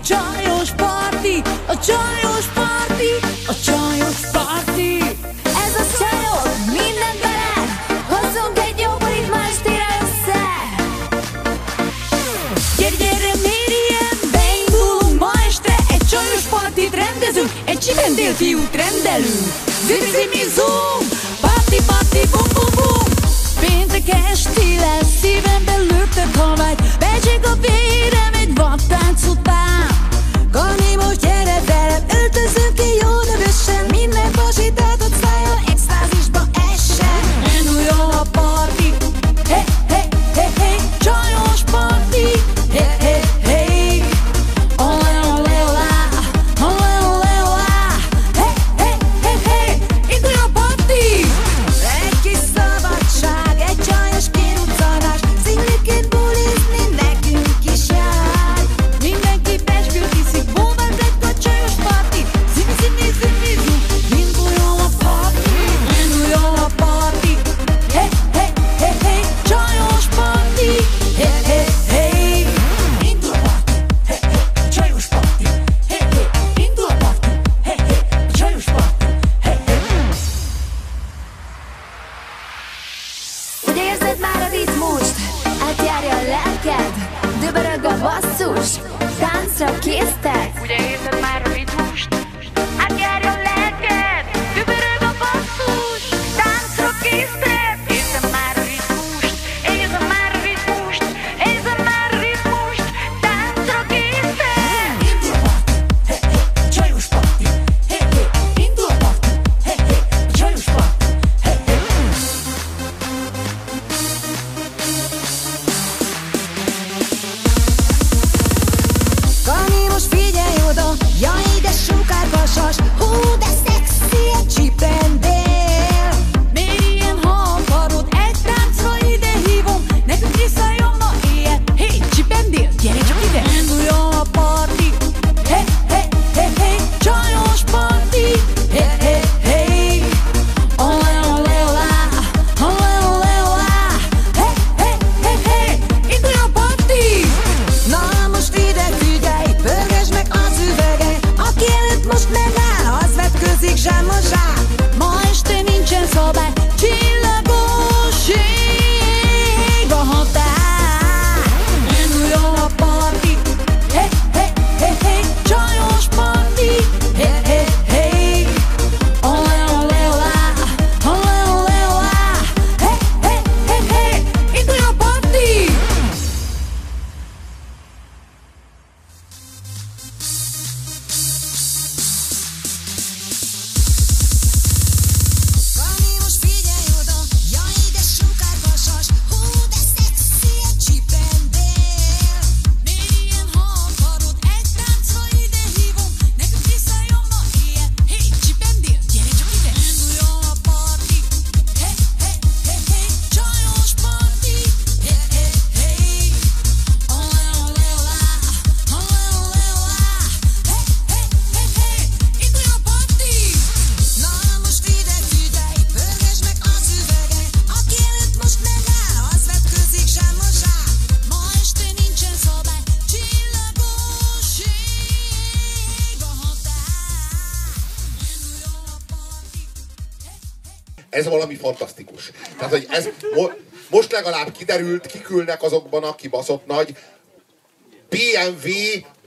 csajos parti, a csajos parti, a csajos parti. Ez a csajos, minden bele, hozzunk egy jó bulit ma estére össze. Gyere, gyere, mérjen, beindulunk ma este, egy csajos partit rendezünk, egy csipendél fiút rendelünk. Zimi, zimi, zoom, parti, parti, bum, bum, bum. Péntek esti lesz, szívemben lőttek halvány, becsik a vérem egy vattánc után. Gani, most gyere velem, Ez valami fantasztikus. Tehát, hogy ez mo- most legalább kiderült, kikülnek azokban a kibaszott nagy BMW,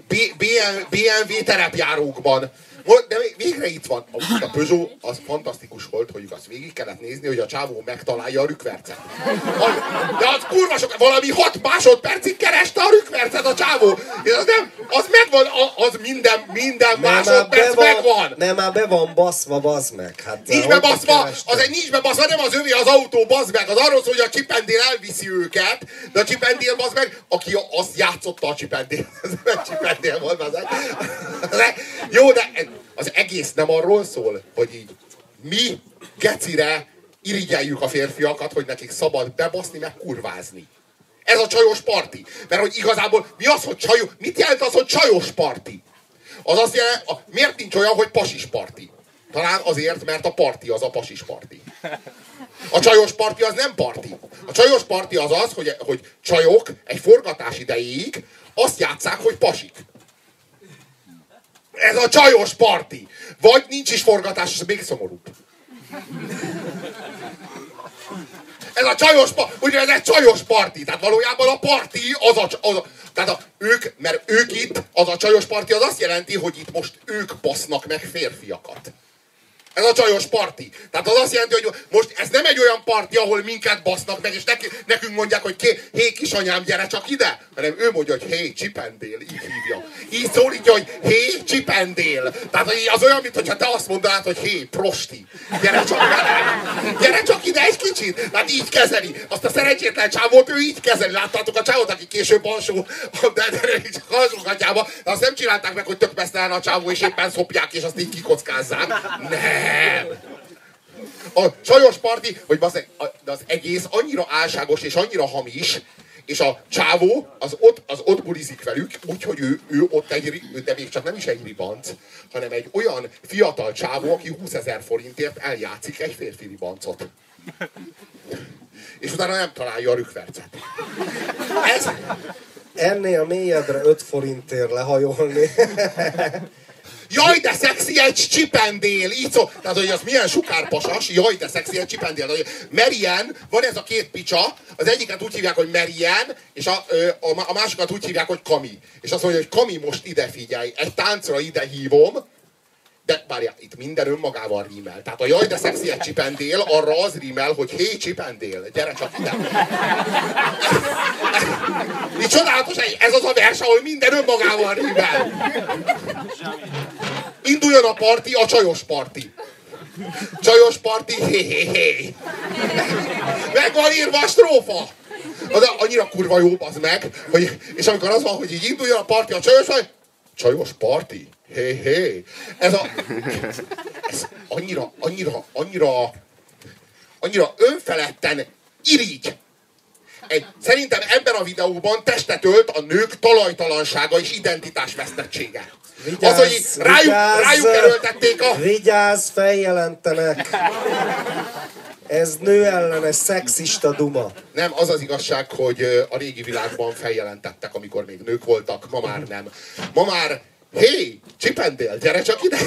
B- BM, BMW terepjárókban. De végre itt van. A, a Peugeot az fantasztikus volt, hogy azt végig kellett nézni, hogy a csávó megtalálja a rükvercet. De az kurva sok, valami hat másodpercig kereste a rükvercet a csávó. És az nem, az megvan, az minden, minden másodperc megvan. Nem, már be van baszva, bazd meg. Hát, Nincs bebaszva, kerested? az egy nincs bebaszva, nem az övé az autó, bazd meg. Az arról szól, hogy a csipendél elviszi őket, de a csipendél, bazd meg, aki azt játszotta a csipendél. Ez nem csipendél volt, bazd meg. Jó, de az egész nem arról szól, hogy így mi gecire irigyeljük a férfiakat, hogy nekik szabad bebaszni, meg kurvázni. Ez a csajos parti. Mert hogy igazából mi az, hogy csajos, mit jelent az, hogy csajos parti? Az azt jelenti, a, miért nincs olyan, hogy pasis parti? Talán azért, mert a parti az a pasis parti. A csajos parti az nem parti. A csajos parti az az, hogy, hogy csajok egy forgatás idejéig azt játszák, hogy pasik. Ez a csajos parti. Vagy nincs is forgatás, és még szomorúbb. Ez a csajos ugye ez egy csajos parti, tehát valójában a parti az a, az a tehát a, ők, mert ők itt, az a csajos parti az azt jelenti, hogy itt most ők basznak meg férfiakat. Ez a csajos parti. Tehát az azt jelenti, hogy most ez nem egy olyan parti, ahol minket basznak meg, és neki, nekünk mondják, hogy ké, hé kisanyám, gyere csak ide, hanem ő mondja, hogy hé csipendél, így hívja. Így szólítja, hogy hé csipendél. Tehát az olyan, mintha te azt mondanád, hogy hé prosti, gyere csak velem. Gyere csak ide egy kicsit. Tehát így kezeli. Azt a szerencsétlen csávót ő így kezeli. Láttátok a csávót, aki később alsó, de, de, de csak alsógatjába, de azt nem csinálták meg, hogy tök a csávó, és éppen szopják, és azt így kikockázzák. Nem. A csajos parti, hogy az, az egész annyira álságos és annyira hamis, és a csávó az ott, az ott bulizik velük, úgyhogy ő, ő ott egy, de még csak nem is egy ribanc, hanem egy olyan fiatal csávó, aki 20 ezer forintért eljátszik egy férfi ribancot. És utána nem találja a rükvercet. Ez, Ennél mélyedre 5 forintért lehajolni. Jaj, de szexi egy csipendél! Így szó. Tehát, hogy az milyen sukárpasas, jaj, de szexi egy csipendél. Marian, van ez a két picsa, az egyiket úgy hívják, hogy Marian, és a, a, a másikat úgy hívják, hogy Kami. És azt mondja, hogy Kami, most ide figyelj, egy táncra ide hívom, de várjál, itt minden önmagával rímel. Tehát a jaj, de szexi egy csipendél, arra az rímel, hogy hé, csipendél, gyere csak ide. Így csodálatos, ez az a vers, ahol minden önmagával rímel. Induljon a parti, a csajos parti. Csajos parti, hé, hé, hé. Meg van írva a strófa. De annyira kurva jó, az meg, hogy, és amikor az van, hogy így induljon a parti, a csajos vagy, csajos parti, hé, hé. Ez a, ez annyira, annyira, annyira, annyira önfeledten irigy. Egy, szerintem ebben a videóban testet ölt a nők talajtalansága és identitásvesztettsége. Vigyázz, az, hogy rájuk, vigyázz, rájuk erőltették a... Vigyázz, feljelentenek! Ez nő ellenes szexista duma. Nem, az az igazság, hogy a régi világban feljelentettek, amikor még nők voltak, ma már nem. Ma már, hé, csipendél, gyere csak ide!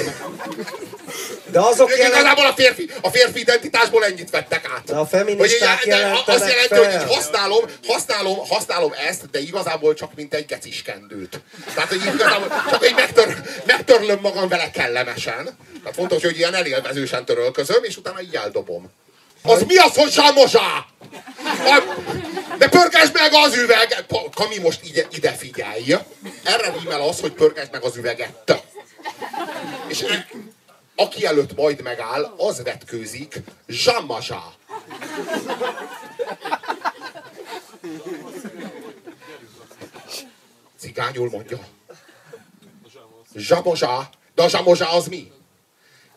De azok Ők jelent... igazából a férfi, a férfi identitásból ennyit vettek át. De a feministák Hogy, de jelentenek azt jelenti, fel. hogy így használom, használom, használom ezt, de igazából csak mint egy geciskendőt. Tehát, hogy igazából csak egy megtör, megtörlöm magam vele kellemesen. Tehát fontos, hogy ilyen elélvezősen törölközöm, és utána így eldobom. Az mi az, hogy zsámozsá? De pörgesd meg az üveg! Pa- Kami, most ide, ide figyelj. Erre rímel az, hogy pörgesd meg az üveget. És e- aki előtt majd megáll, az vetkőzik, zsámazsá. Cigányul mondja. Zsamozsá. De a zsamozsá az mi?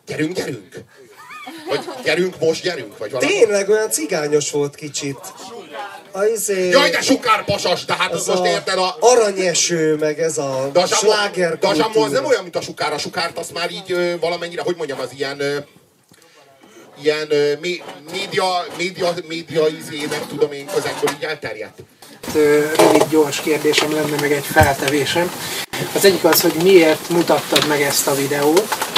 Gyerünk, gyerünk. Vagy gyerünk, most gyerünk, vagy valami. Tényleg olyan cigányos volt kicsit. A izé, Jaj, de sukár pasas, de hát az az most a érted a... aranyeső, meg ez a De a zsamó, sláger de a zsamó az nem olyan, mint a sukár. A sukárt azt már így ö, valamennyire, hogy mondjam, az ilyen... Ö, ilyen ö, mé, média, média, média izé, nem tudom én, közegből így elterjedt. Ö, rövid, gyors kérdésem lenne, meg egy feltevésem. Az egyik az, hogy miért mutattad meg ezt a videót, Hát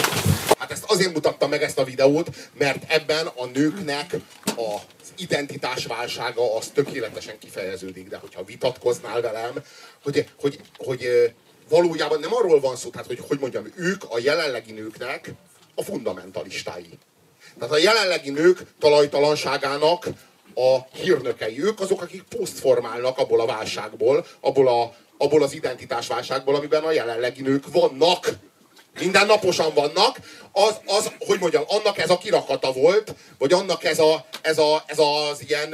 azért mutattam meg ezt a videót, mert ebben a nőknek az identitásválsága az tökéletesen kifejeződik, de hogyha vitatkoznál velem, hogy, hogy, hogy valójában nem arról van szó, tehát hogy, hogy mondjam, ők a jelenlegi nőknek a fundamentalistái. Tehát a jelenlegi nők talajtalanságának a hírnökei. Ők azok, akik posztformálnak abból a válságból, abból, a, abból az identitásválságból, amiben a jelenlegi nők vannak. Mindennaposan vannak. Az, az, hogy mondjam, annak ez a kirakata volt, vagy annak ez, a, ez, a, ez az ilyen,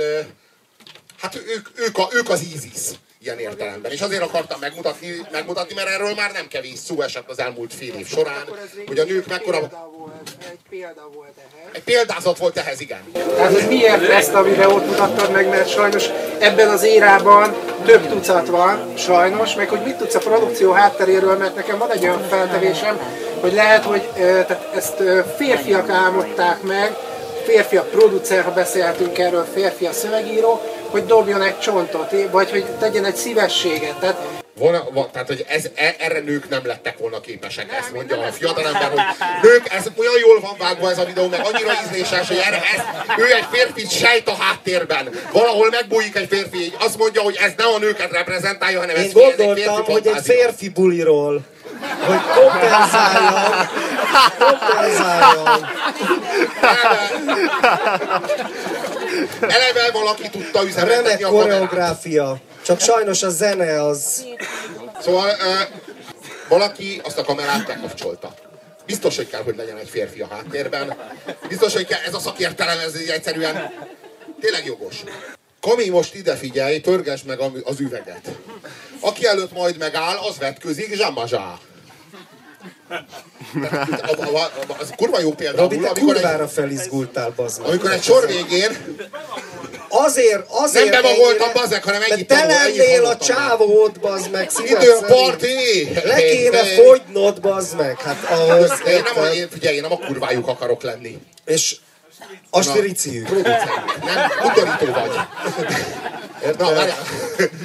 hát ők, ők, a, ők az ISIS ilyen értelemben. És azért akartam megmutatni, megmutatni, mert erről már nem kevés szó esett az elmúlt fél év során, hogy a nők mekkora... Példa volt, egy példa volt ehhez. Egy példázat volt ehhez, igen. Tehát, hogy miért ezt a videót mutattad meg, mert sajnos ebben az érában több tucat van, sajnos, meg hogy mit tudsz a produkció hátteréről, mert nekem van egy olyan feltevésem, hogy lehet, hogy tehát ezt férfiak álmodták meg, férfiak producer, ha beszéltünk erről, férfi a szövegíró, hogy dobjon egy csontot, vagy hogy tegyen egy szívességet. Tehát Van, van, tehát, hogy ez, e- erre nők nem lettek volna képesek, ezt mondja a fiatalember, hogy nők, ez olyan jól van vágva ez a videó, meg annyira ízléses, hogy erre, ez, ő egy férfi sejt a háttérben. Valahol megbújik egy férfi, így azt mondja, hogy ez nem a nőket reprezentálja, hanem ez, Én ez egy gondoltam, férfi hogy egy férfi buliról, hogy kompenzáljam, kompenzáljam. Eleve, eleve valaki tudta üzemeltetni Remek a kamerát. koreográfia. Csak sajnos a zene az... Szóval ö, valaki azt a kamerát bekapcsolta. Biztos, hogy kell, hogy legyen egy férfi a háttérben. Biztos, hogy kell, ez a szakértelem, ez egyszerűen tényleg jogos. Kami, most ide figyelj, pörgesd meg az üveget. Aki előtt majd megáll, az vetkőzik, zsamazsá. Tehát, a- a- a- Az kurva jó példa, Robi, te kurvára egy, felizgultál, bazd meg. amikor egy sor végén Azért, azért Nem bevagoltam, ennyire- bazzeg, hanem ennyit te lennél a csávót, bazd meg, szíved idő a szerint. parti! Le kéne fogynod, bazd meg, hát ahhoz Én nem, a, érted? én, figyelj, én nem a kurvájuk akarok lenni. És aspiriciük. Producer. Nem, undorító vagy. Na, várjál.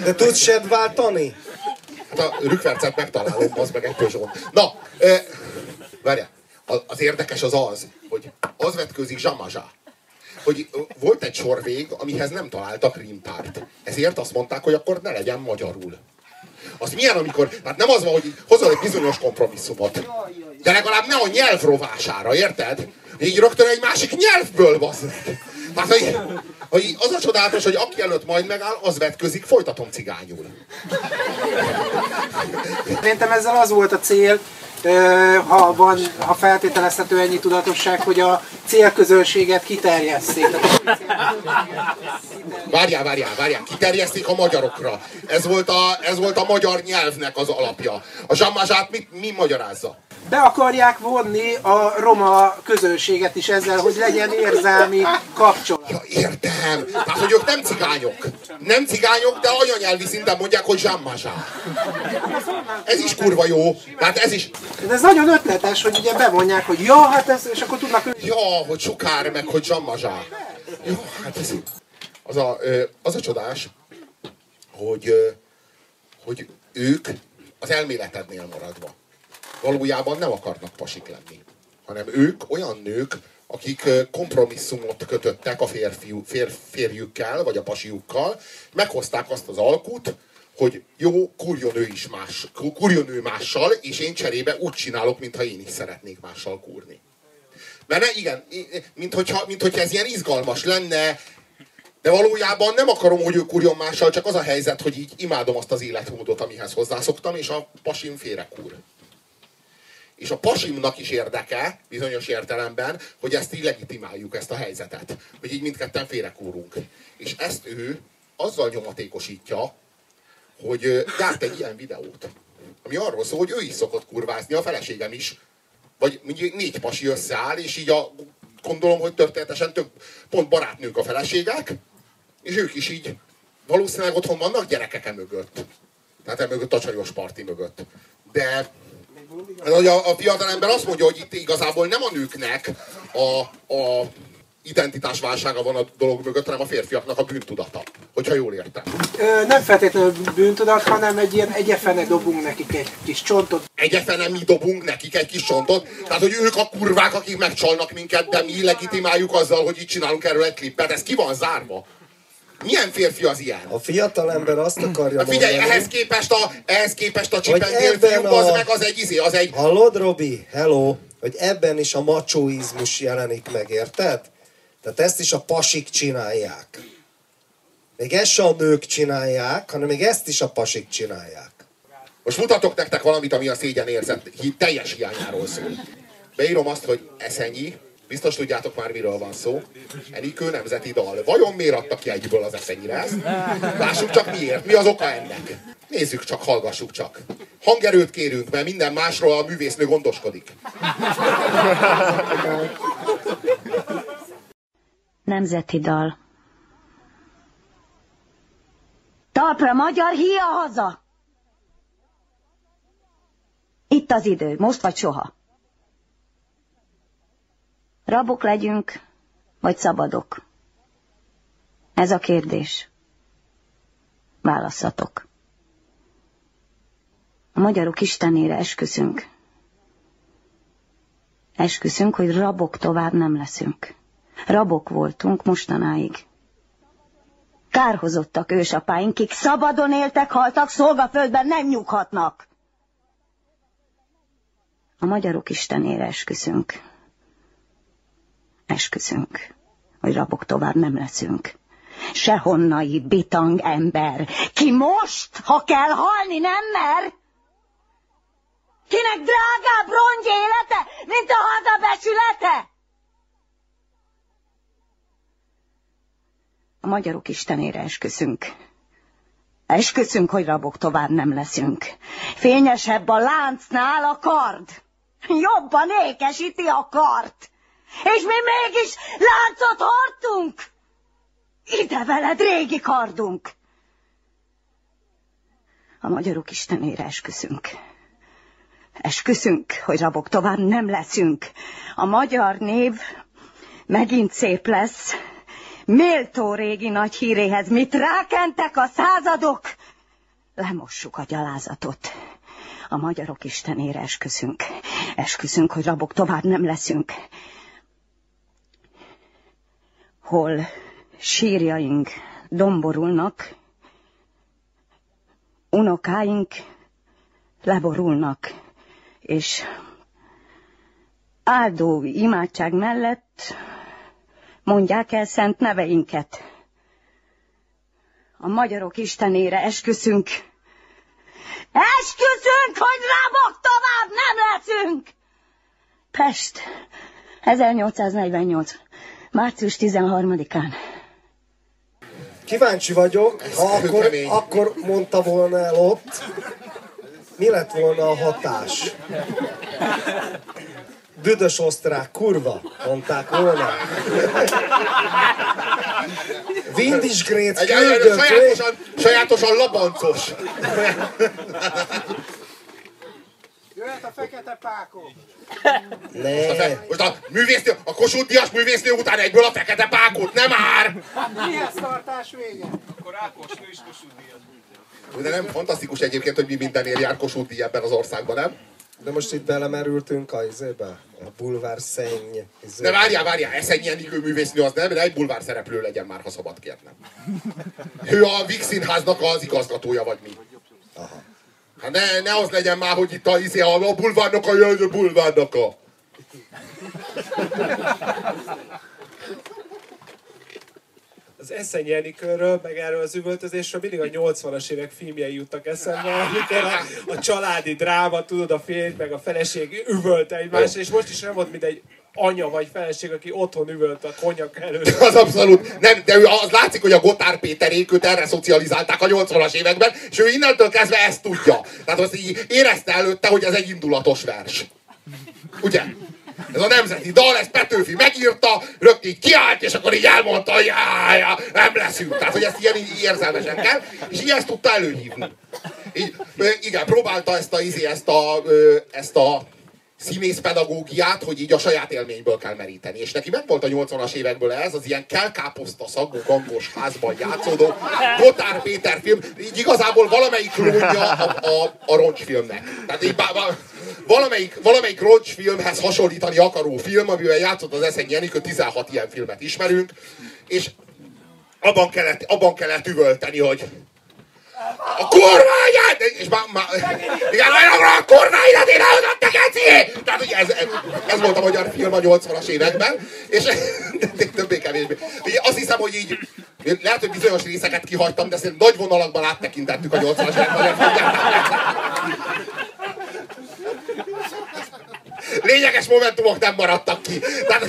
De tudsz sed váltani? Hát a rükvercet megtalálom, az meg egy Peugeot. Na, eh, várjál. Az érdekes az az, hogy az vetkőzik Zsamazsá. Hogy volt egy sorvég, amihez nem találtak rímtárt. Ezért azt mondták, hogy akkor ne legyen magyarul. Az milyen, amikor, tehát nem az van, hogy hozol egy bizonyos kompromisszumot, de legalább ne a nyelv rovására, érted? Így rögtön egy másik nyelvből basz. Tehát, hogy, hogy az a csodálatos, hogy aki előtt majd megáll, az vetközik, folytatom cigányul. Szerintem ezzel az volt a cél, ha, van, ha feltételezhető ennyi tudatosság, hogy a célközönséget kiterjesszék. Várjál, várjál, várjál, kiterjesztik a magyarokra. Ez volt a, ez volt a magyar nyelvnek az alapja. A zsammazsát mit, mi magyarázza? Be akarják vonni a roma közönséget is ezzel, hogy legyen érzelmi kapcsolat. Ja, értem. Tehát, hogy ők nem cigányok. Nem cigányok, de anyanyelvi szinten mondják, hogy zsammazsá. Ez is kurva jó. Tehát ez is, De ez nagyon ötletes, hogy ugye bevonják, hogy ja, hát ez, és akkor tudnak ja, hogy sukár, meg hogy zsammazsá. Jó, hát ez, az a, az a csodás, hogy, hogy ők az elméletednél maradva valójában nem akarnak pasik lenni, hanem ők olyan nők, akik kompromisszumot kötöttek a férfiú, fér, férjükkel, vagy a pasiukkal, meghozták azt az alkut, hogy jó, kurjon ő is más, kurjon ő mással, és én cserébe úgy csinálok, mintha én is szeretnék mással kurni. Mert ne, igen, mint hogyha, mint hogyha ez ilyen izgalmas lenne, de valójában nem akarom, hogy ő kurjon mással, csak az a helyzet, hogy így imádom azt az életmódot, amihez hozzászoktam, és a pasim félrekur. És a pasimnak is érdeke, bizonyos értelemben, hogy ezt így legitimáljuk, ezt a helyzetet. Hogy így mindketten félrekúrunk. És ezt ő azzal nyomatékosítja, hogy gyárt egy ilyen videót. Ami arról szól, hogy ő is szokott kurvázni, a feleségem is. Vagy mondjuk négy pasi összeáll, és így a, gondolom, hogy történetesen tök, pont barátnők a feleségek, és ők is így valószínűleg otthon vannak gyerekek mögött. Tehát e mögött a csajos parti mögött. De A, a fiatalember azt mondja, hogy itt igazából nem a nőknek a, a identitásválsága van a dolog mögött, hanem a férfiaknak a bűntudata. Hogyha jól értem. Ö, nem feltétlenül bűntudat, hanem egy ilyen egyefene dobunk nekik egy kis csontot. Egyefene mi dobunk nekik egy kis csontot. Tehát, hogy ők a kurvák, akik megcsalnak minket, de mi legitimáljuk azzal, hogy itt csinálunk erről egy klippet. Ez ki van zárva? Milyen férfi az ilyen? A fiatal ember azt akarja Hát figyelj, mondani... ehhez képest a, ehhez képest a csipendél fiú, a- az meg az egy izé, az egy... Hallod, Robi? Hello? Hogy ebben is a macsóizmus jelenik meg, érted? Tehát ezt is a pasik csinálják. Még ezt se a nők csinálják, hanem még ezt is a pasik csinálják. Most mutatok nektek valamit, ami a szégyen érzet hi- teljes hiányáról szól. Beírom azt, hogy eszenyi, biztos tudjátok már miről van szó. Enikő nemzeti dal. Vajon miért adtak ki egyből az eszenyire ezt? Lássuk csak miért, mi az oka ennek. Nézzük csak, hallgassuk csak. Hangerőt kérünk, mert minden másról a művésznő gondoskodik. Nemzeti dal. Talpra magyar, hia haza! Itt az idő, most vagy soha. Rabok legyünk, vagy szabadok? Ez a kérdés. Válasszatok. A magyarok istenére esküszünk. Esküszünk, hogy rabok tovább nem leszünk. Rabok voltunk mostanáig. Kárhozottak ősapáink, kik szabadon éltek, haltak, szolgaföldben nem nyughatnak. A magyarok istenére esküszünk. Esküszünk, hogy rabok tovább nem leszünk. Sehonnai bitang ember, ki most, ha kell halni, nem mer? Kinek drágább rongy élete, mint a haza becsülete? A magyarok istenére esküszünk. Esküszünk, hogy rabok tovább nem leszünk. Fényesebb a láncnál a kard. Jobban ékesíti a kart. És mi mégis láncot hordtunk. Ide veled, régi kardunk. A magyarok istenére esküszünk. Esküszünk, hogy rabok tovább nem leszünk. A magyar név megint szép lesz. Méltó régi nagy híréhez mit rákentek a századok? Lemossuk a gyalázatot. A magyarok istenére esküszünk. Esküszünk, hogy rabok tovább nem leszünk. Hol sírjaink domborulnak, unokáink leborulnak, és áldó imádság mellett mondják el szent neveinket. A magyarok istenére esküszünk. Esküszünk, hogy rábok tovább nem leszünk! Pest, 1848. március 13-án. Kíváncsi vagyok, ha akkor, akkor mondta volna el ott, mi lett volna a hatás? Büdös osztrák, kurva, mondták volna. Vindisgrét Egy, egy, egy, küldött, sajátosan, sajátosan labancos. A fekete pákó. ne, Most a művésznő, a Kossuth Díjas művésznő után egyből a fekete pákot, nem már! Mihez tartás vége? De nem fantasztikus egyébként, hogy mi mindenért jár Kossuth Díj ebben az országban, nem? de most itt belemerültünk a izébe, a bulvár szenny De izébe. várjál, várjál, Eszenyi Enikő művésznő az nem, de egy bulvár szereplő legyen már, ha szabad kérnem. Ő a Vix Színháznak az igazgatója, vagy mi? Hát ne, ne az legyen már, hogy itt a, izé, a, a bulvárnak a jön, a bulvárnak a. Az Eszenyi Enikőről, meg erről az üvöltözésről mindig a 80-as évek filmjei jutnak eszembe, amikor a, a családi dráma, tudod, a férj meg a feleség üvölt egymásra, és most is nem volt, mint egy anya vagy feleség, aki otthon üvölt a konyak előtt. Az abszolút, nem, de ő, az látszik, hogy a Gotár Péterék őt erre szocializálták a 80-as években, és ő innentől kezdve ezt tudja. Tehát azt így érezte előtte, hogy ez egy indulatos vers. Ugye? Ez a nemzeti dal, ezt Petőfi megírta, rögtön így kiállt, és akkor így elmondta, hogy já, já, nem leszünk. Tehát, hogy ezt ilyen így érzelmesen kell, és így ezt tudta előhívni. Így, igen, próbálta ezt a, izé, ezt a, ezt a színész pedagógiát, hogy így a saját élményből kell meríteni. És neki megvolt a 80-as évekből ez, az ilyen kelkáposzta szagú gangos házban játszódó Gotár Péter film, így igazából valamelyik klónja a, a, a roncsfilmnek. Tehát így bá, bá, valamelyik, valamelyik roncsfilmhez hasonlítani akaró film, amivel játszott az Eszenyi Enikő, 16 ilyen filmet ismerünk, és abban kellett, abban kellett üvölteni, hogy a kormányát! És már, már, igen, olyan a kormányát én elhozott te geci! Tehát ugye ez, ez, volt a magyar film a 80-as években, és többé-kevésbé. Azt hiszem, hogy így lehet, hogy bizonyos részeket kihagytam, de szerintem nagy vonalakban áttekintettük a 80-as évek. Lényeges momentumok nem maradtak ki. Tehát,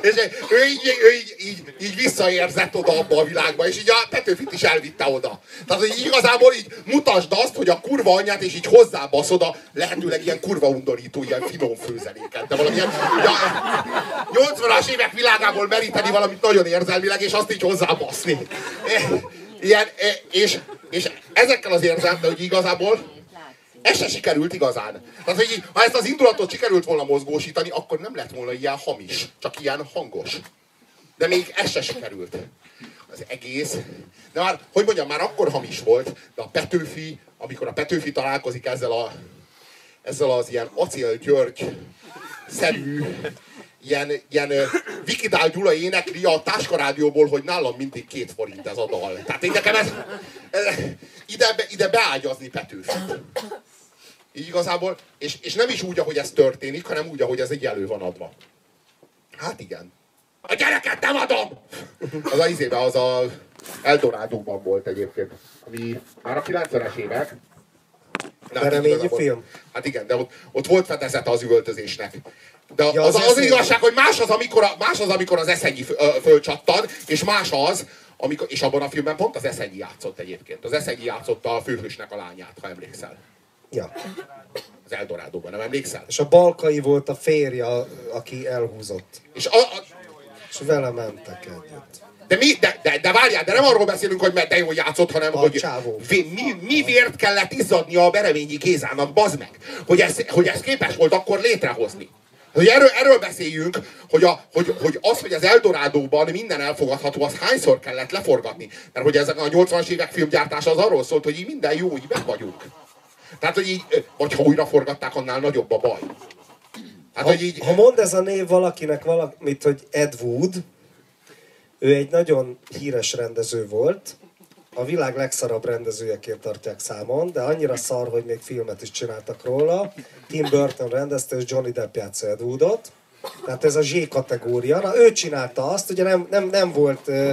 és ő így, ő így, így, így visszaérzett oda abba a világba, és így a Petőfit is elvitte oda. Tehát, hogy igazából így mutasd azt, hogy a kurva anyját, és így hozzábaszod a lehetőleg ilyen kurva undorító, ilyen finom főzeléket. De valamilyen ja, 80-as évek világából meríteni valamit nagyon érzelmileg, és azt így hozzábaszni. Ilyen, és, és ezekkel az érzelmekkel, hogy igazából ez se sikerült igazán. Tehát, hogy ha ezt az indulatot sikerült volna mozgósítani, akkor nem lett volna ilyen hamis, csak ilyen hangos. De még ez se sikerült. Az egész. De már, hogy mondjam, már akkor hamis volt, de a Petőfi, amikor a Petőfi találkozik ezzel, a, ezzel az ilyen Acél György szerű, ilyen, ilyen Vikidál Gyula énekli a táskarádióból, hogy nálam mindig két forint ez a dal. Tehát én nekem ez, ez ide, ide beágyazni Petőfit. Így igazából, és, és nem is úgy, ahogy ez történik, hanem úgy, ahogy ez egy elő van adva. Hát igen. A gyereket nem adom! Az a izébe, az a Eldorádóban volt egyébként, ami már a 90-es évek. Hát Bereményi film? Hát igen, de ott, ott volt fedezete az üvöltözésnek. De Ja, az, az az, az igazság, hogy más az, amikor, a, más az, amikor az eszenyi fölcsattan, és más az, amikor, és abban a filmben pont az eszenyi játszott egyébként. Az eszenyi játszotta a főhősnek a lányát, ha emlékszel. Ja. Az Eldorádóban, nem emlékszel? És a Balkai volt a férje, aki elhúzott. És a, a, És vele mentek együtt. De, mi, de, de, de várjál, de nem arról beszélünk, hogy mert de jól játszott, hanem A hogy csávó. vé, mi, mi vért kellett izzadnia a Bereményi Gézának, bazd meg, hogy ez, hogy ez képes volt akkor létrehozni. Hogy erről, erről beszéljünk, hogy, a, hogy, hogy az, hogy az Eldorádóban minden elfogadható, az hányszor kellett leforgatni. Mert hogy ezek a 80-as évek filmgyártása az arról szólt, hogy így minden jó, így meg vagyunk. Tehát, hogy így, vagy ha újra forgatták, annál nagyobb a baj. Hát, Ha, hogy így, ha mond ez a név valakinek valamit, hogy Ed Wood, ő egy nagyon híres rendező volt, a világ legszarabb rendezőjeként tartják számon, de annyira szar, hogy még filmet is csináltak róla. Tim Burton rendezte, és Johnny Depp játsza Ed Woodot. Tehát ez a Z kategória. Na, ő csinálta azt, ugye nem, nem, nem volt uh,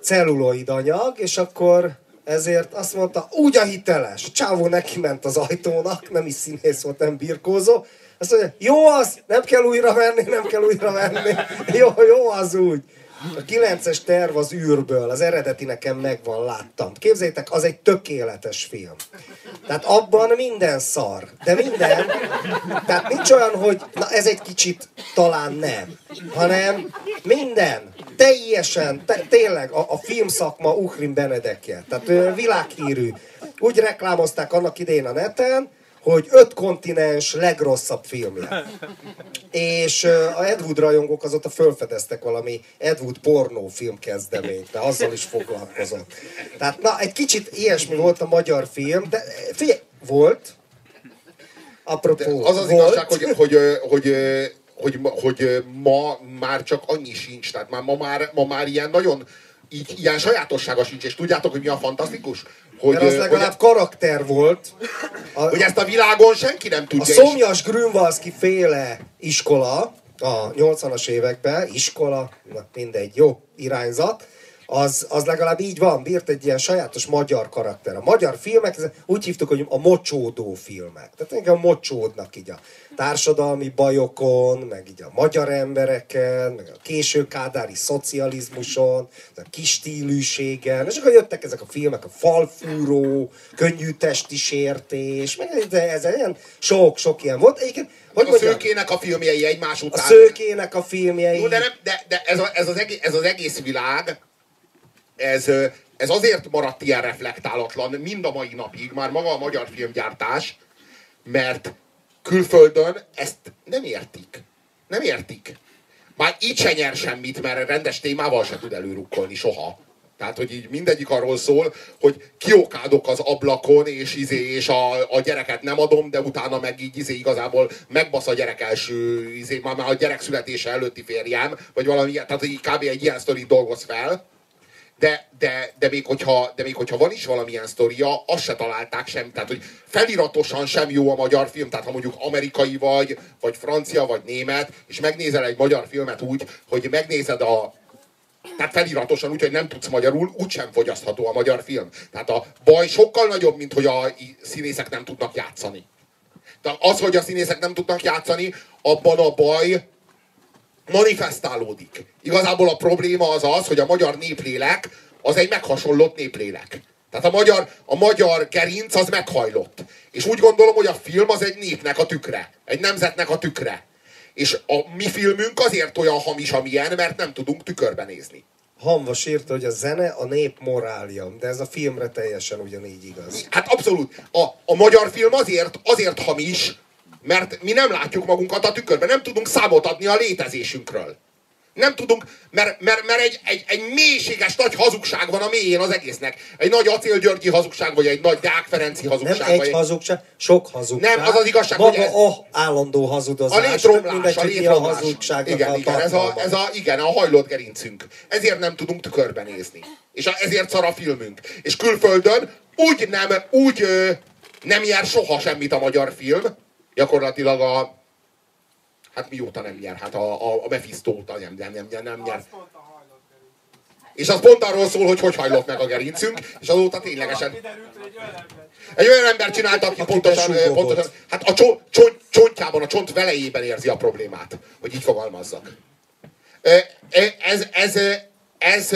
celluloid anyag, és akkor ezért azt mondta, úgy a hiteles. Csávó neki ment az ajtónak, nem is színész volt, nem birkózó. Azt mondja, jó az, nem kell újra venni, nem kell újra venni. Jó, jó az úgy. A 9-es terv az űrből, az eredeti nekem megvan, láttam. Képzeljétek, az egy tökéletes film. Tehát abban minden szar, de minden. Tehát nincs olyan, hogy na ez egy kicsit talán nem, hanem minden. Teljesen, te, tényleg a, a filmszakma Uhrin Benedekje. Tehát ő világhírű. Úgy reklámozták annak idején a neten, hogy öt kontinens legrosszabb filmje. És a Ed Wood rajongók azóta felfedeztek valami Ed Wood pornófilm kezdeményt, de azzal is foglalkozott. Tehát na, egy kicsit ilyesmi volt a magyar film, de figyelj, volt, apropó, Az az volt, igazság, hogy, hogy, hogy, ö, hogy, hogy ma már csak annyi sincs. Tehát már, ma, már, ma már ilyen nagyon így, ilyen sajátossága sincs. És tudjátok, hogy mi a fantasztikus? Hogy, mert az legalább hogy, karakter volt. A, hogy ezt a világon senki nem A tudja. és- Szomjas Grünwalski féle iskola a 80-as években, iskola, na mindegy, jó irányzat, az, az legalább így van, bírt egy ilyen sajátos magyar karakter. A magyar filmek, úgy hívtuk, hogy a mocsódó filmek. Tehát inkább mocsódnak így a társadalmi bajokon, meg így a magyar embereken, meg a késő kádári szocializmuson, a kis stílűségen, és akkor jöttek ezek a filmek, a falfúró, könnyű testi sértés, meg ez, ez ilyen sok-sok ilyen volt. Egyébként, hogy a mondjam, szőkének a filmjei egymás a után. szőkének a filmjei. Jó, de, nem, de, de ez, a, ez, az egész, ez az egész világ, ez, ez azért maradt ilyen reflektálatlan mind a mai napig, már maga a magyar filmgyártás, mert külföldön ezt nem értik. Nem értik. Már így se nyer semmit, mert rendes témával se tud előrukkolni soha. Tehát, hogy így mindegyik arról szól, hogy kiokádok az ablakon, és, izé, és a, a gyereket nem adom, de utána meg így izé, igazából megbasz a gyerek első, izé, már, már a gyerek születése előtti férjem, vagy valami tehát így kb. egy ilyen sztorit dolgoz fel, de, de, de, még hogyha, de még hogyha van is valamilyen sztoria, azt se találták sem. Tehát, hogy feliratosan sem jó a magyar film, tehát ha mondjuk amerikai vagy, vagy francia, vagy német, és megnézel egy magyar filmet úgy, hogy megnézed a, tehát feliratosan úgy, hogy nem tudsz magyarul, úgysem fogyasztható a magyar film. Tehát a baj sokkal nagyobb, mint hogy a színészek nem tudnak játszani. De az, hogy a színészek nem tudnak játszani, abban a baj manifestálódik. Igazából a probléma az az, hogy a magyar néplélek az egy meghasonlott néplélek. Tehát a magyar, a magyar gerinc az meghajlott. És úgy gondolom, hogy a film az egy népnek a tükre. Egy nemzetnek a tükre. És a mi filmünk azért olyan hamis, amilyen, mert nem tudunk tükörbe nézni. Hamvas írta, hogy a zene a nép morálja, de ez a filmre teljesen ugyanígy igaz. Hát abszolút. A, a magyar film azért, azért hamis, mert mi nem látjuk magunkat a tükörben, nem tudunk számot adni a létezésünkről. Nem tudunk, mert, mert, mert egy, egy, egy mélységes nagy hazugság van a mélyén az egésznek. Egy nagy Acél Györgyi hazugság, vagy egy nagy Deák Ferenci Nem hazugság. egy vagy hazugság, sok hazugság. Nem, az az igazság, Maga hogy ez- a állandó a hazudozás. tök létromlás, mindegy, a létromlás. hazugságnak Igen, a igen, ez a, ez a, igen, a hajlott gerincünk. Ezért nem tudunk tükörbe nézni. És a, ezért szar a filmünk. És külföldön úgy nem, úgy ö, nem nyer soha semmit a magyar film, gyakorlatilag a Hát mióta nem nyer? Hát a, a, a Mephisto óta nem, nem, nem, nem, nem nyer. És az pont arról szól, hogy hogy hajlott meg a gerincünk, és azóta ténylegesen... Egy olyan ember csinálta, aki pontosan, pontosan, hát a csont, csont, csontjában, a csont velejében érzi a problémát, hogy így fogalmazzak. Ez, ez, ez,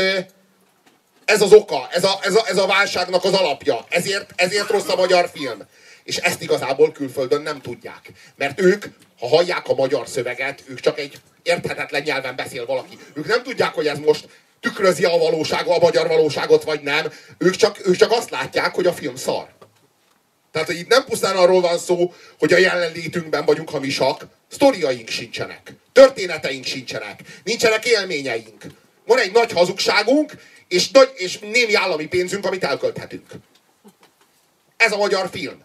ez az oka, ez a, ez, a, ez a válságnak az alapja. Ezért, ezért rossz a magyar film. És ezt igazából külföldön nem tudják. Mert ők, ha hallják a magyar szöveget, ők csak egy érthetetlen nyelven beszél valaki. Ők nem tudják, hogy ez most tükrözi a valóságot, a magyar valóságot, vagy nem. Ők csak, ők csak azt látják, hogy a film szar. Tehát, hogy itt nem pusztán arról van szó, hogy a jelenlétünkben vagyunk hamisak, sztoriaink sincsenek, történeteink sincsenek, nincsenek élményeink. Van egy nagy hazugságunk, és, nagy, és némi állami pénzünk, amit elkölthetünk. Ez a magyar film.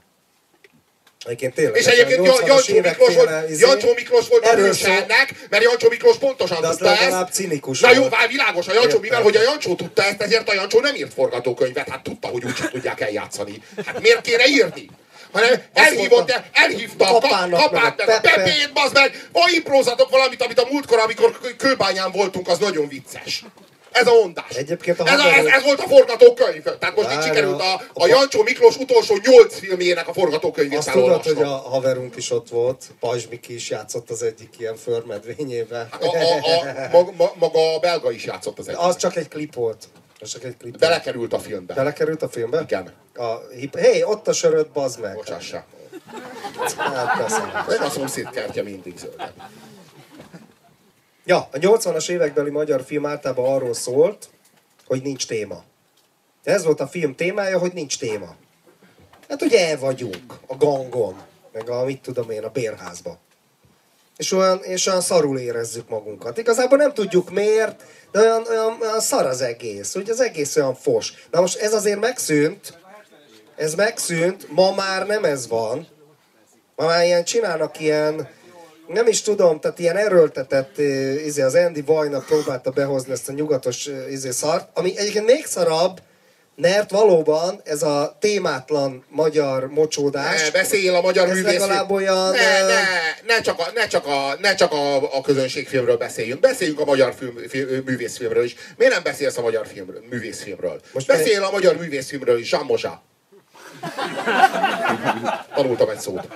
Egyébként tényleg. És egyébként 80-as Jancsó Miklós, volt, izé- Jancsó Miklós volt szól. ennek, mert Jancsó Miklós pontosan De tudta ezt. cinikus Na jó, vár, világos a Jancsó, Értem. mivel hogy a Jancsó tudta ezt, ezért a Jancsó nem írt forgatókönyvet, hát tudta, hogy úgyse tudják eljátszani. Hát miért kéne írni? hanem elhívott, mondta, elhívta a kapát, meg a. Pepét, bazd meg, imprózatok valamit, amit a múltkor, amikor kő- kőbányán voltunk, az nagyon vicces. Ez a mondás. Egyébként a ez, a, ez, ez, volt a forgatókönyv. Tehát most itt Várja, sikerült a, a- a Jancsó Miklós utolsó nyolc filmjének a forgatókönyvét Azt tudod, hogy a haverunk is ott volt, Pajzsmiki is játszott az egyik ilyen förmedvényével. A, a, a, maga, ma- maga a belga is játszott az egyik. Az csak egy klip volt. Az csak egy klip. Belekerült a filmbe. Belekerült a filmbe? Igen. A. Hé, ott a söröd, bazd meg. Bocsássa. Hát, persze. A szomszéd kertje mindig zöld. Ja, a 80-as évekbeli magyar film általában arról szólt, hogy nincs téma. Ez volt a film témája, hogy nincs téma. Hát ugye el vagyunk a gangon, meg a mit tudom én, a bérházba. És olyan, és olyan szarul érezzük magunkat. Igazából nem tudjuk miért, de olyan, olyan, olyan szar az egész, hogy az egész olyan fos. Na most ez azért megszűnt, ez megszűnt, ma már nem ez van. Ma már ilyen csinálnak ilyen, nem is tudom, tehát ilyen erőltetett, izé, az Andy Vajna próbálta behozni ezt a nyugatos izé szart, ami egyébként még szarabb, mert valóban ez a témátlan magyar mocsódás, Ne, beszéljél a magyar művész. legalább olyan, Ne, ne, ne csak, a, ne csak, a, ne csak a, a közönségfilmről beszéljünk. Beszéljünk a magyar film, fi, művészfilmről is. Miért nem beszélsz a magyar film, művészfilmről? Most Beszél a magyar művészfilmről is, Mozsa. Tanultam egy szót.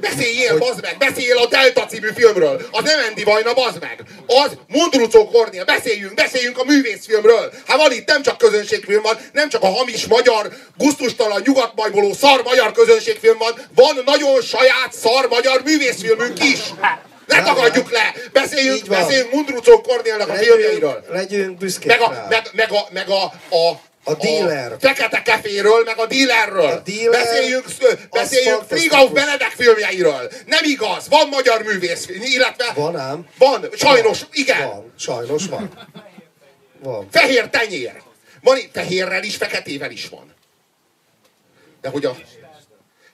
Beszéljél, bazd meg! Beszéljél a Delta című filmről! Az nem Andy Vajna, bazd meg! Az Mundrucó Kornél! Beszéljünk, beszéljünk a művészfilmről! Hát van itt nem csak közönségfilm van, nem csak a hamis magyar, guztustalan, nyugatmajboló szar magyar közönségfilm van, van nagyon saját szar magyar művészfilmünk is! Ne tagadjuk le! Beszéljünk, beszéljünk Mundrucó Kornélnek a filmjeiről! legyünk, büszkék Meg a, meg, meg a, meg a, a A dealer. A fekete keféről, meg a dealerről. A dealer, beszéljünk beszéljünk. Frigauf Benedek filmjeiről. Nem igaz, van magyar művész, illetve... Van ám. Van, sajnos, igen. Van, sajnos van. Van. Fehér tenyér. Van fehérrel is, feketével is van. De hogy a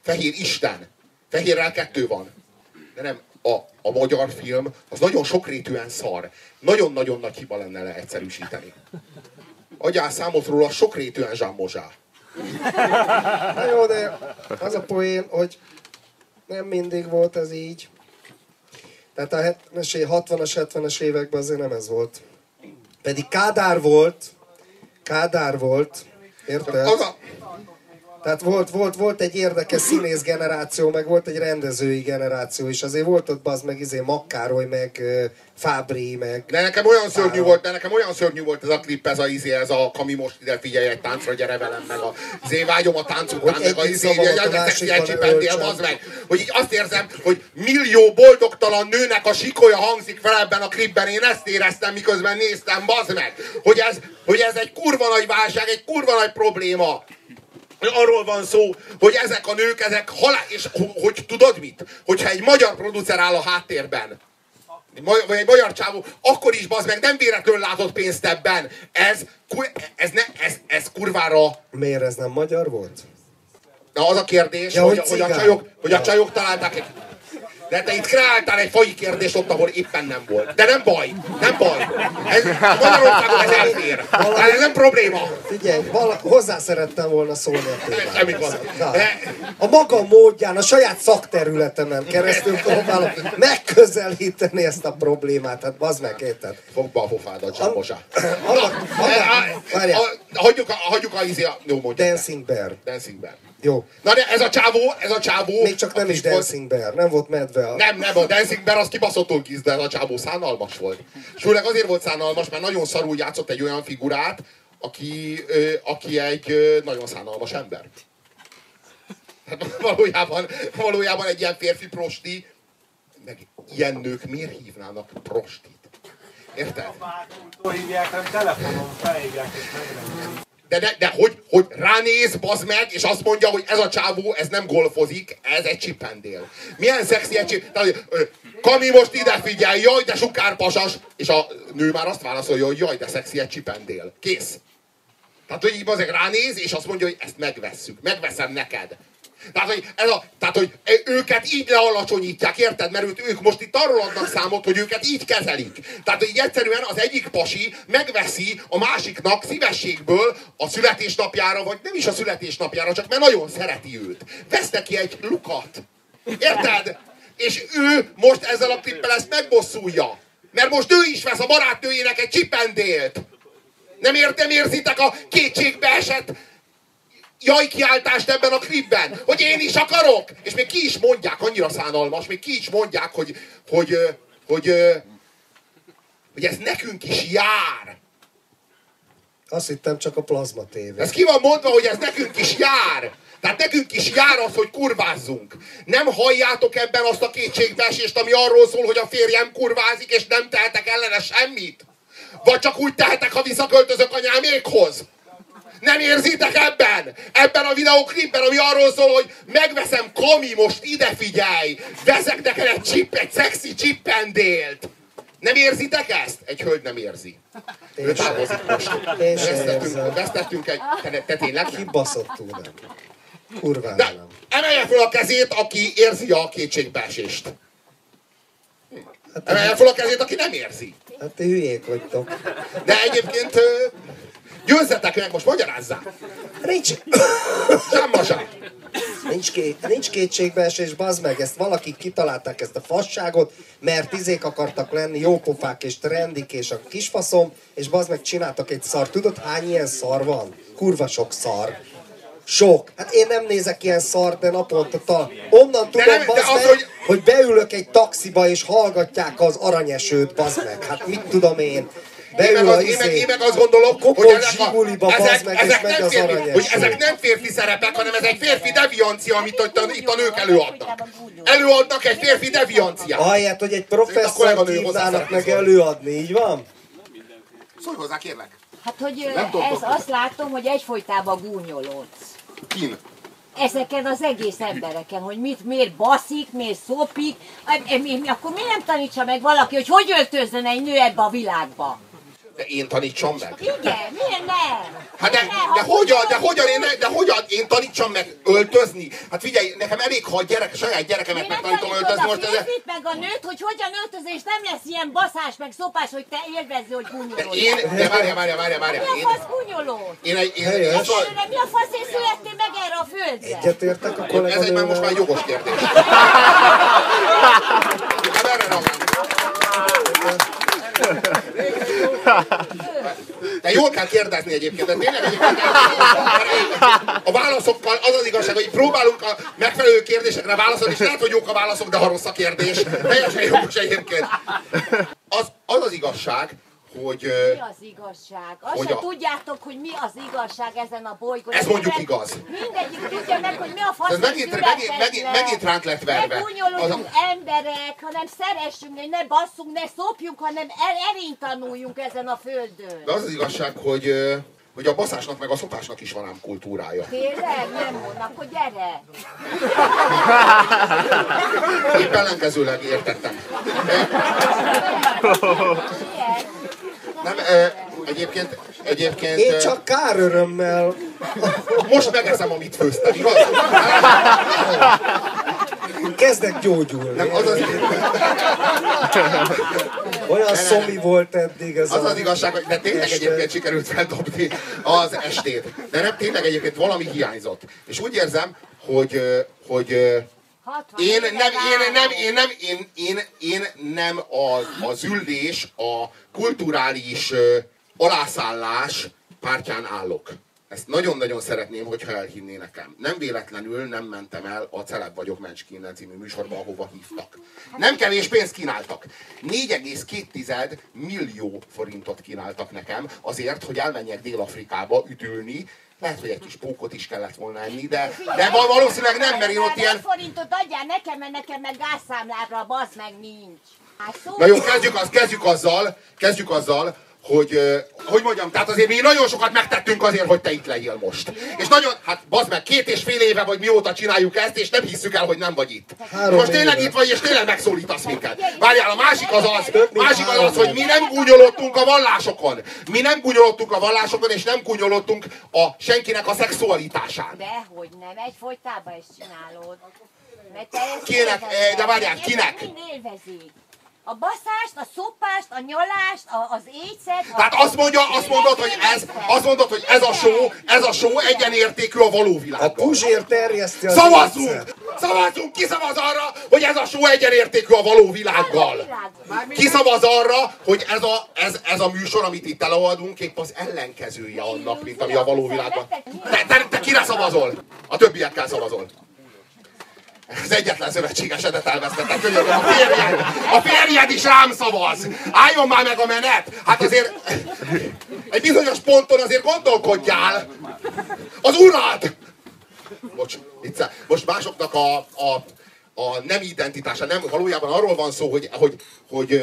fehér Isten. Fehérrel kettő van. De nem, a, a magyar film az nagyon sokrétűen szar. Nagyon-nagyon nagy hiba lenne leegyszerűsíteni. Adjál számot róla sokrétűen Jean Mozsá. Na jó, de az a poén, hogy nem mindig volt ez így. Tehát a 70-es, év- 60-as, 70-es években azért nem ez volt. Pedig Kádár volt, Kádár volt, érted? Az a, Tehát volt, volt, volt egy érdekes színész generáció, meg volt egy rendezői generáció is. Azért volt ott az meg izé Makkároly, meg Fábri, meg... De nekem olyan szörnyű volt, de nekem olyan szörnyű volt ez a klip, ez a izé, ez a Kami most ide figyelj egy táncra, gyere velem, meg a izé, vágyom a tánc után, meg a izé, szavamat a hogy a másikban szexi csipendél, öltsem. bazd meg. Hogy így azt érzem, hogy millió boldogtalan nőnek a sikolya hangzik fel ebben a klipben, én ezt éreztem, miközben néztem, bazd meg. Hogy ez, hogy ez egy kurva nagy válság, egy kurva nagy probléma. Arról van szó, hogy ezek a nők, ezek halál... És ho- hogy tudod mit? Hogyha egy magyar producer áll a háttérben, Vagy egy magyar csávó, akkor is bazd meg, nem véletlenül látott pénzt ebben. Ez, ez, ne, ez, ez kurvára Miért ez nem magyar volt? Na az a kérdés, Ja, hogy, hogy hogy, a cigány. csajok, hogy a Ja. csajok találták egy... De te itt kreáltál egy fai kérdést ott, ahol éppen nem volt. De nem baj, nem baj. Ez, Magyarországon ez elfér. Hát ez nem probléma. Figyelj, vala, hozzá szerettem volna szólni a. Semmi a maga módján, a saját szakterületemen keresztül próbálom megközelíteni ezt a problémát. Hát bazd meg, érted? Fogd be a pofádat, annak, várjál, Hagyjuk a, hagyjuk a, izé. Dancing Bear. Dancing Bear. Jó, Na de ez a csávó, ez a csávó... még csak nem is volt- Dancing Bear, nem volt medve a... Nem, nem, a Dancing Bear az kibaszottul kis, de ez a csávó szánalmas volt. És főleg azért volt szánalmas, mert nagyon szarul játszott egy olyan figurát, aki, ö, aki egy ö, nagyon szánalmas ember. Hát valójában, valójában egy ilyen férfi prosti, meg ilyen nők miért hívnának prostit? Érted? Hol hívják, nem telefonon felhívják és megrendelik. De, de, de hogy, hogy ránéz, bazd meg, és azt mondja, hogy ez a csávó, ez nem golfozik, ez egy csipendél. Milyen szexi egy csip... Tehát, hogy, ö, Kami, most ide figyelj, jaj, de sukárpasas! És a nő már azt válaszolja, hogy jaj, de szexi egy csipendél. Kész. Tehát, hogy így bazeg ránéz, és azt mondja, hogy ezt megvesszük. Megveszem neked. Tehát, hogy, ez a, tehát, hogy őket így lealacsonyítják, érted? Mert őt, ők most itt arról adnak számot, hogy őket így kezelik. Tehát, így egyszerűen az egyik pasi megveszi a másiknak szívességből a születésnapjára, vagy nem is a születésnapjára, csak mert nagyon szereti őt. Vesz neki egy lukat. Érted? És ő most ezzel a klippel ezt megbosszulja. Mert most ő is vesz a barátnőjének egy csipendélt. Nem értem, érzitek a kétségbe jaj kiáltást ebben a klipben, hogy én is akarok, és még ki is mondják, annyira szánalmas, még ki is mondják, hogy, hogy, hogy, ö, hogy ez nekünk is jár. Azt hittem csak a plazma tévé. Ez ki van mondva, hogy ez nekünk is jár. Tehát nekünk is jár az, hogy kurvázzunk. Nem halljátok ebben azt a kétségbeesést, ami arról szól, hogy a férjem kurvázik, és nem tehetek ellene semmit? Vagy csak úgy tehetek, ha visszaköltözök anyámékhoz? Nem érzitek ebben? Ebben a videóklipben, ami arról szól, hogy megveszem Kami, most ide figyelj! Veszek neked egy chip, egy szexi chippendélt! Nem érzitek ezt? Egy hölgy nem érzi. Ő távozik most. Én Vesztettünk, vesztettünk egy... Te, te tényleg nem? Kibaszottul nem. Kurvára De nem. emelje fel a kezét, aki érzi a kétségbeesést. Emelje fel a kezét, aki nem érzi. Hát ti hülyék vagytok. De egyébként győzzetek meg, most magyarázzák. Nincs, Zsámbasá. nincs, ké, nincs kétségbeesés, bazd meg, ezt valakik kitalálták ezt a fasságot, mert izék akartak lenni, jópofák és trendik és a kisfaszom, és bazd meg csináltak egy szar. Tudod hány ilyen szar van? Kurva sok szar. Sok. Hát én nem nézek ilyen szart, de naponta tal. Onnan tudom, nem- de bazd az, meg, hogy- hogy beülök egy taxiba és hallgatják az aranyesőt, bazd meg. Hát mit tudom én. Én meg, az, én, meg, izé. én meg azt gondolom, hogy ezek, a, ezek, meg, ezek, nem az férfi, hogy ezek nem férfi szerepek, hanem ez egy férfi deviancia, amit itt a, itt a nők előadnak. Előadnak egy férfi devianciát. Ahelyett, hogy egy professzort hívnának meg előadni, így van? Szólj hozzá, kérlek. Hát, hogy Nem tudom, ez azt látom, hogy egyfolytában gúnyolódsz. Kin. Ezeken az egész embereken, hogy mit, miért baszik, miért szopik, akkor mi nem tanítsa meg valaki, hogy hogy öltözzen egy nő ebbe a világba? De én tanítsam meg. Igen, miért nem? Hát de, nem? de hogyan, de hogyan, én, de hogyan én tanítsam meg öltözni? Hát figyelj, nekem elég, ha a gyerek, saját gyerekemet Miért nem megtanítom öltözni most ez, férfit meg a nőt, hogy hogyan öltözni, és nem lesz ilyen baszás, meg szopás, hogy te élvezzi, hogy de gúnyolódsz. én, de várjál, várjál, várjál, várjál. Mi a Én, fasz gúnyolód? én, egy, én, én, én, Egyelőre mi a faszért születtél meg erre a földre? Egyetértek a ez egy már most már kolléganővel. jogos kérdés. Hát erre reagálni. De jól kell kérdezni egyébként, de tényleg egyébként a válaszokkal az az igazság, hogy próbálunk a megfelelő kérdésekre válaszolni, és lehet, hogy jók a válaszok, de ha rossz a kérdés. Teljesen jogos egyébként. Az az, az igazság, hogy Mi az igazság? Azt Hogy se a- tudjátok, hogy mi az igazság ezen a bolygón. Ez mondjuk Minden- igaz. Mindegyik tudja meg, hogy mi a fasz Ez megint- megint- megint- megint ránk lett verve. Ne gúnyolódjunk Az emberek, hanem szeressünk, ne basszunk, ne szopjunk, hanem el, erényt tanuljunk ezen a földön. de az az igazság, hogy, hogy a baszásnak meg a szopásnak is van ám kultúrája. Tényleg? Nem mond, akkor gyere. Épp ellenkezőleg értettem. Nem, eh, egyébként, egyébként Én eh, csak kár örömmel most megeszem, amit főztem, igaz? kezdek gyógyulni. Nem, az az, Olyan szomi volt eddig ez az, a... az igazság, hogy de tényleg este. egyébként sikerült feldobni az estét. De nem, tényleg egyébként valami hiányzott. És úgy érzem, hogy, hogy 60 Én nem, én nem, én nem, én, én, én nem a, az üldés, a kulturális ö, alászállás pártján állok. Ezt nagyon-nagyon szeretném, hogyha elhinné nekem. Nem véletlenül nem mentem el a Celeb vagyok Mencskénen című műsorba, ahova hívtak. Nem kevés pénzt kínáltak. 4,2 millió forintot kínáltak nekem azért, hogy elmenjek Dél-Afrikába üdülni. Lehet, hogy egy kis pókot is kellett volna enni, de, de val- valószínűleg nem, mert én ott ilyen, forintot adjál nekem, mert nekem meg gázszámlára, bazd meg nincs. Hát Na jó, kezdjük, az, kezdjük azzal, kezdjük azzal, hogy, hogy mondjam, tehát azért mi nagyon sokat megtettünk azért, hogy te itt legyél most. És nagyon, hát bazd meg, két és fél éve vagy mióta csináljuk ezt, és nem hisszük el, hogy nem vagy itt. Három most tényleg éve. itt vagy, és tényleg megszólítasz minket. Várjál, a másik az az, másik az az, hogy mi nem gúnyolottunk a vallásokon. Mi nem gúnyolottunk a vallásokon, és nem gúnyolottunk a senkinek a szexualitásán. Dehogy nem, egy folytában ezt csinálod. Mert te ezt de várjál, kinek? A baszást, a szopást, a nyalást, a, az éjszet. a- Tehát azt mondja, azt mondod, hogy ez, azt mondod, hogy ez a show, ez a show egyenértékű a való A világgal. Puzsér terjeszti az Szavazzunk! éjszert. Szavazzunk! Ki szavaz arra, hogy ez a show egyenértékű a való világgal? Ki szavaz arra, hogy ez a, ez, ez a műsor, amit itt előadunk, épp az ellenkezője annak, mint ami a való világban. Te, te, te kire szavazol? A többiekkel szavazol. Az egyetlen szövetségesedet elvesztettem, könyörgöm, a férjed, a férjed is rám szavaz! Álljon már meg a menet! Hát azért egy bizonyos ponton azért gondolkodjál! Az urad! Bocs, vicce. Most másoknak a, a, a nem identitása, nem, valójában arról van szó, hogy, hogy, hogy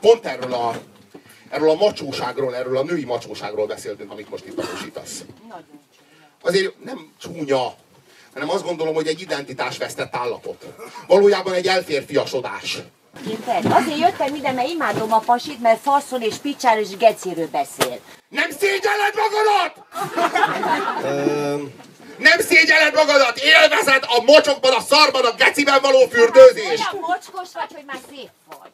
pont erről a, erről a macsóságról, erről a női macsóságról beszéltünk, amit most itt tanúsítasz. Azért nem csúnya, hanem azt gondolom, hogy egy identitásvesztett állapot. Valójában egy elférfiasodás. Érted? Azért jöttem ide, mert imádom a pasit, mert faszol és picsár és geciről beszél. Nem szégyelled magadat! Nem szégyelled magadat! Élvezed a mocsokban, a szarban, a geciben való fürdőzést! Olyan mocskos vagy, hogy már szép vagy.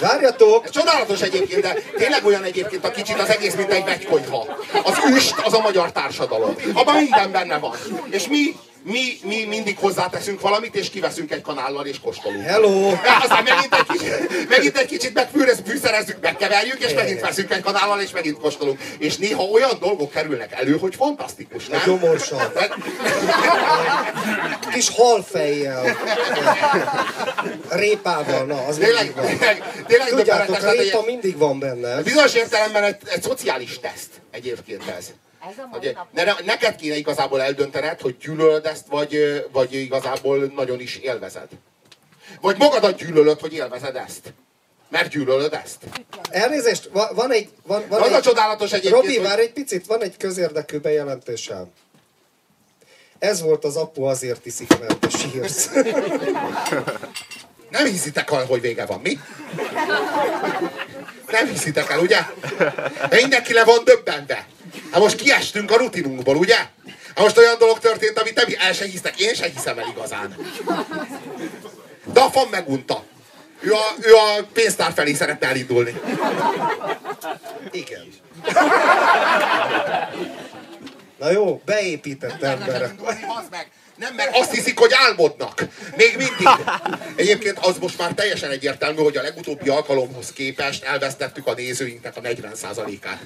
Várjatok! Csodálatos egyébként, de tényleg olyan egyébként a kicsit az egész, mint egy vegykonyha. Az üst az a magyar társadalom. Abban minden benne van. És mi, mi, mi mindig hozzáteszünk valamit, és kiveszünk egy kanállal, és kóstolunk. Hello! Aztán megint egy kicsit, megint egy kicsit megfűrez, fűszerezzük, megkeverjük, és megint veszünk egy kanállal, és megint kóstolunk. És néha olyan dolgok kerülnek elő, hogy fantasztikus, A nem? gyomorsav. Kis halfejjel. Répával, na, az Tényleg, mindig van. tényleg, tényleg Tudjátok, répa egy- mindig van benne. Bizonyos értelemben egy, egy szociális teszt egyébként ez. A Hogy nap. ne, neked kéne igazából eldöntened, hogy gyűlölöd ezt, vagy, vagy igazából nagyon is élvezed. Vagy magadat gyűlölöd, hogy élvezed ezt. Mert gyűlölöd ezt. Elnézést, va- van egy... Van, van Az a egy, csodálatos egyébként, Robi, hogy- várj egy picit, van egy közérdekű bejelentésem. Ez volt az apu azért iszik, mert te sírsz. Nem hiszitek el, hogy vége van, mi? Nem hiszitek el, ugye? De mindenki le van döbbenve. Hát most kiestünk a rutinunkból, ugye? Hát most olyan dolog történt, amit nem el se hisztek. Én se hiszem el igazán. De a fan megunta. Ő a, ő a pénztár felé szeretne elindulni. Igen. Na jó, beépített emberek. Indulni, bazd meg. Nem, mert azt hiszik, hogy álmodnak. Még mindig. Egyébként az most már teljesen egyértelmű, hogy a legutóbbi alkalomhoz képest elvesztettük a nézőinknek a 40%-át.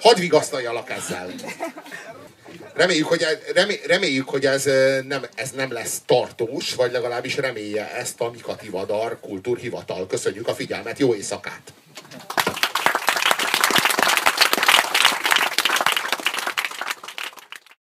Hadd vigasztaljalak ezzel. Reméljük, hogy, remé, reméljük, hogy ez, nem, ez nem lesz tartós, vagy legalábbis remélje ezt a Mikati Vadar Kultúrhivatal. Köszönjük a figyelmet, jó éjszakát!